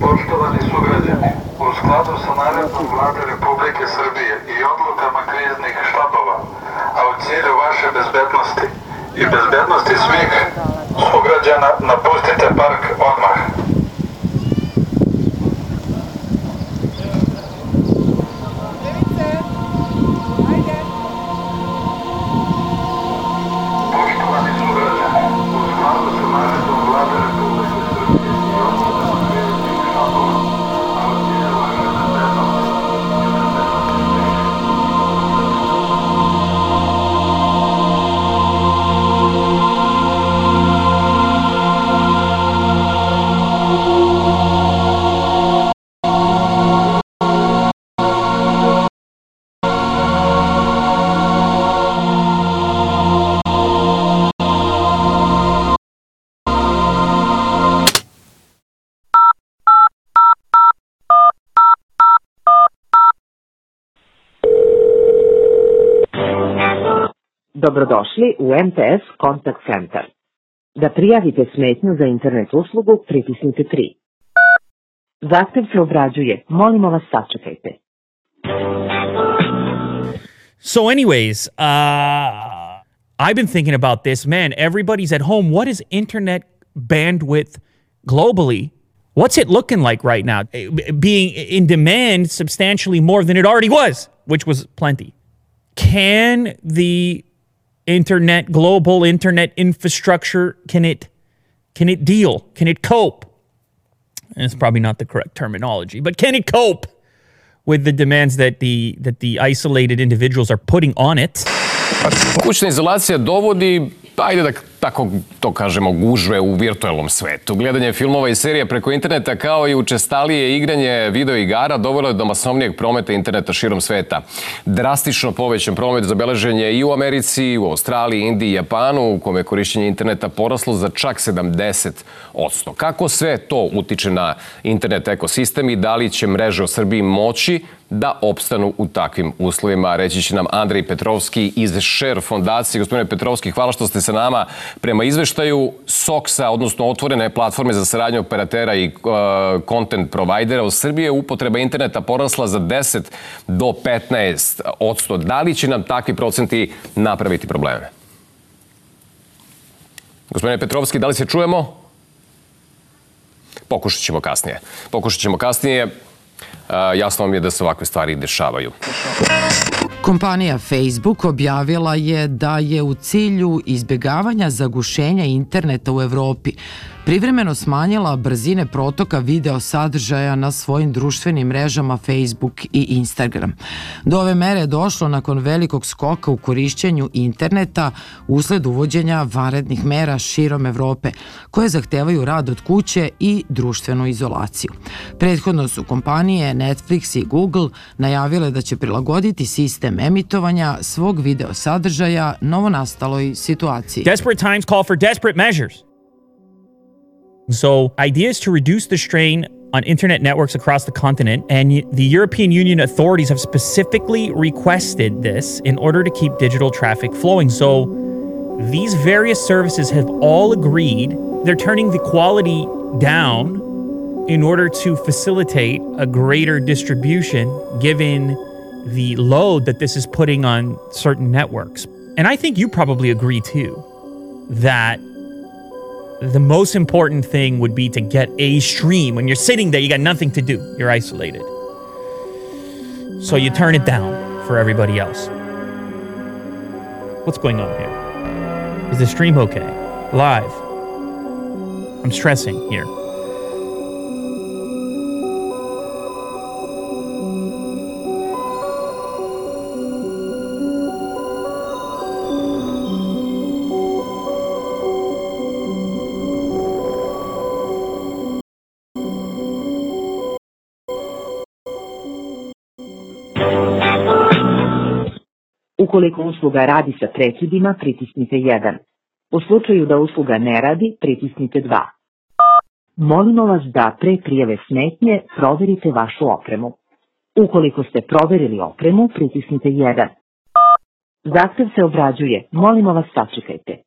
Poštovani sugrađani, u skladu sa naredbom Vlade Republike Srbije i odlukama kriznih štabova, a u cilju vaše bezbednosti i bezbednosti svih sugrađana, napustite park odmah. Dobrodošli u MTS Contact Center. Da prijavite smetnju za internet uslugu, pritisnite 3. Zahtev se obrađuje. Molimo vas sačekajte. So, anyways, uh, I've been thinking about this. Man, everybody's at home. What is internet bandwidth globally? What's it looking like right now? Eh, Being in demand substantially more than it already was, which was plenty. Can the internet, global internet infrastructure, can it can it deal? Can it cope? And it's probably not the correct terminology, but can it cope with the demands that the that the isolated individuals are putting on it? Kućna izolacija dovodi, ajde da tako to kažemo, gužve u virtualnom svetu. Gledanje filmova i serija preko interneta kao i učestalije igranje video igara dovelo je do masovnijeg prometa interneta širom sveta. Drastično povećan promet zabeležen je i u Americi, i u Australiji, Indiji i Japanu, u kome je korišćenje interneta poraslo za čak 70%. Kako sve to utiče na internet ekosistem i da li će mreže u Srbiji moći da opstanu u takvim uslovima. Reći će nam Andrej Petrovski iz Share fondacije. Gospodine Petrovski, hvala što ste sa nama. Prema izveštaju SOX-a, odnosno otvorene platforme za saradnju operatera i uh, content provajdera u Srbiji upotreba interneta porasla za 10 do 15 odsto. Da li će nam takvi procenti napraviti probleme? Gospodine Petrovski, da li se čujemo? Pokušat ćemo kasnije. Pokušat ćemo kasnije. Uh, jasno vam je da se ovakve stvari dešavaju. Kompanija Facebook objavila je da je u cilju izbjegavanja zagušenja interneta u Evropi privremeno smanjila brzine protoka video sadržaja na svojim društvenim mrežama Facebook i Instagram. Do ove mere je došlo nakon velikog skoka u korišćenju interneta usled uvođenja vanrednih mera širom Evrope, koje zahtevaju rad od kuće i društvenu izolaciju. Prethodno su kompanije Netflix i Google najavile da će prilagoditi sistem emitovanja svog video sadržaja novonastaloj situaciji. Desperate times call for desperate measures. So, ideas to reduce the strain on internet networks across the continent, and the European Union authorities have specifically requested this in order to keep digital traffic flowing. So, these various services have all agreed they're turning the quality down in order to facilitate a greater distribution given the load that this is putting on certain networks. And I think you probably agree too that the most important thing would be to get a stream. When you're sitting there, you got nothing to do, you're isolated. So you turn it down for everybody else. What's going on here? Is the stream okay? Live. I'm stressing here. Ukoliko usluga radi sa prekidima, pritisnite 1. U slučaju da usluga ne radi, pritisnite 2. Molimo vas da pre prijeve smetnje proverite vašu opremu. Ukoliko ste proverili opremu, pritisnite 1. Zahtev se obrađuje. Molimo vas sačekajte.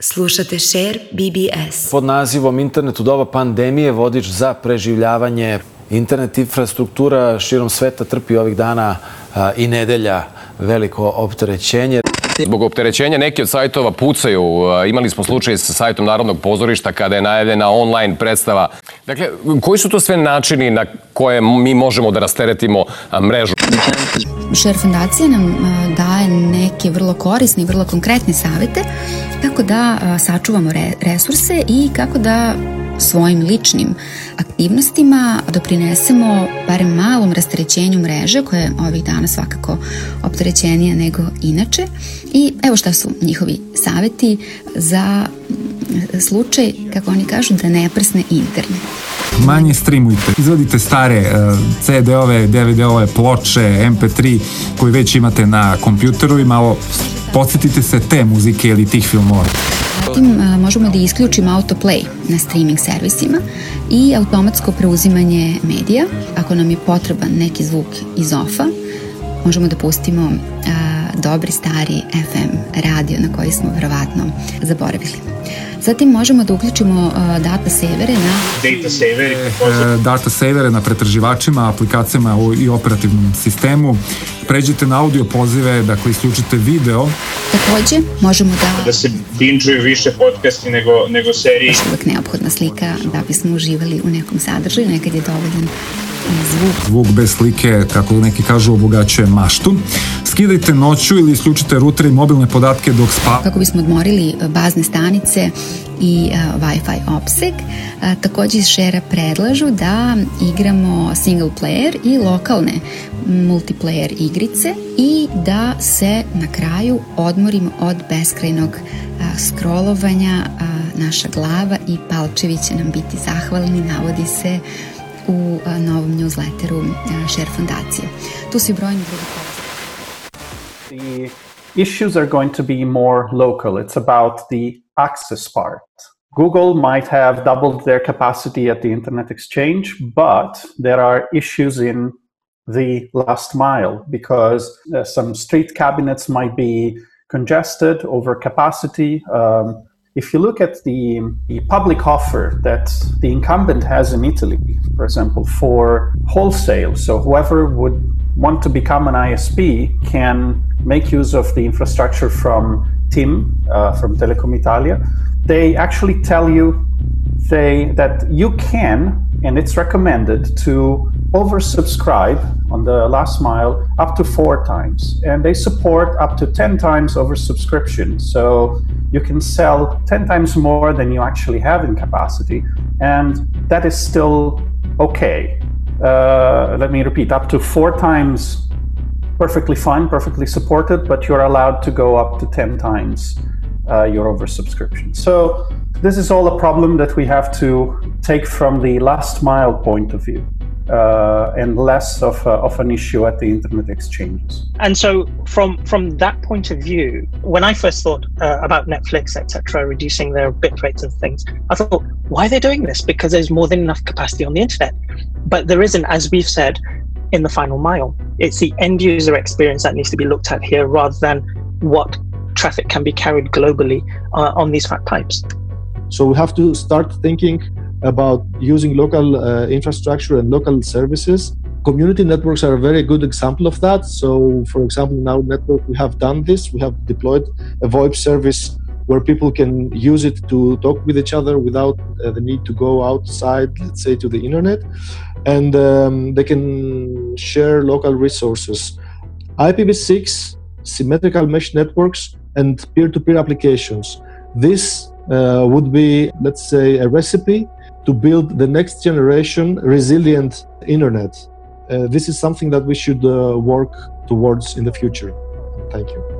Slušate Share BBS. Pod nazivom Internet u doba pandemije vodič za preživljavanje internet infrastruktura širom sveta trpi ovih dana a, i nedelja veliko opterećenje. Zbog opterećenja neki od sajtova pucaju. Imali smo slučaj sa sajtom Narodnog pozorišta kada je najavljena online predstava. Dakle, koji su to sve načini na koje mi možemo da rasteretimo mrežu? Share fondacija nam daje neke vrlo korisne i vrlo konkretne savete kako da sačuvamo resurse i kako da svojim ličnim aktivnostima doprinesemo barem malom rasterećenju mreže koja je ovih dana svakako opterećenija nego inače i evo šta su njihovi saveti za slučaj, kako oni kažu, da ne prsne internet. Manje streamujte, izvadite stare uh, CD-ove, DVD-ove, ploče, MP3 koji već imate na kompjuteru i malo podsjetite se te muzike ili tih filmova. Zatim možemo da isključimo autoplay na streaming servisima i automatsko preuzimanje medija. Ako nam je potreban neki zvuk iz ofa, možemo da pustimo a, dobri stari FM radio na koji smo verovatno zaboravili. Zatim možemo da uključimo uh, data savere na data savere, e, data savere na pretraživačima, aplikacijama i operativnom sistemu. Pređite na audio pozive, dakle isključite video. Takođe, možemo da... Da se binđuju više podcasti nego, nego serije. Još uvek neophodna slika da bismo uživali u nekom sadržaju, nekad je dovoljan zvuk. Zvuk bez slike, kako neki kažu, obogaćuje maštu. Skidajte noću ili isključite ruter i mobilne podatke dok spa. Kako bismo odmorili bazne stanice i uh, Wi-Fi opseg. Uh, takođe iz Share predlažu da igramo single player i lokalne multiplayer igrice i da se na kraju odmorimo od beskrajnog uh, scrollovanja. Naša glava i palčevi će nam biti zahvalni, navodi se u novom newsletteru Share fondacije. Tu su i brojni drugi The issues are going to be more local. It's about the access part. Google might have doubled their capacity at the Internet Exchange, but there are issues in the last mile because uh, some street cabinets might be congested, over capacity. Um, if you look at the, the public offer that the incumbent has in Italy, for example, for wholesale, so whoever would want to become an ISP can make use of the infrastructure from TIM, uh, from Telecom Italia. They actually tell you they, that you can, and it's recommended to oversubscribe on the last mile up to four times. And they support up to 10 times oversubscription. So you can sell 10 times more than you actually have in capacity, and that is still okay. Uh, let me repeat up to four times perfectly fine, perfectly supported, but you're allowed to go up to 10 times uh, your oversubscription. So, this is all a problem that we have to take from the last mile point of view uh, and less of, a, of an issue at the internet exchanges. And so, from from that point of view, when I first thought uh, about Netflix, etc., reducing their bit rates and things, I thought, why are they doing this? Because there's more than enough capacity on the internet. But there isn't, as we've said, in the final mile. It's the end user experience that needs to be looked at here, rather than what traffic can be carried globally uh, on these fat pipes. So we have to start thinking about using local uh, infrastructure and local services. Community networks are a very good example of that. So, for example, in our network, we have done this. We have deployed a VoIP service where people can use it to talk with each other without uh, the need to go outside, let's say, to the internet. And um, they can share local resources. IPv6, symmetrical mesh networks, and peer to peer applications. This uh, would be, let's say, a recipe to build the next generation resilient internet. Uh, this is something that we should uh, work towards in the future. Thank you.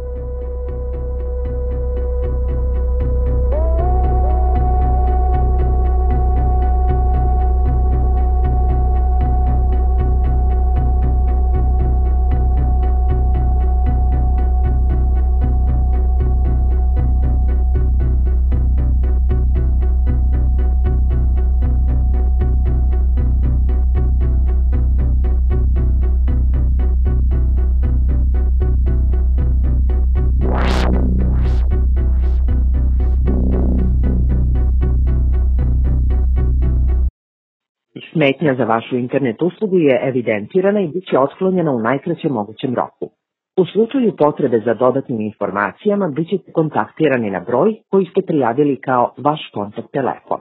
Smetnja za vašu internet uslugu je evidentirana i bit će otklonjena u najkraćem mogućem roku. U slučaju potrebe za dodatnim informacijama bit ćete kontaktirani na broj koji ste prijavili kao vaš kontakt telefon.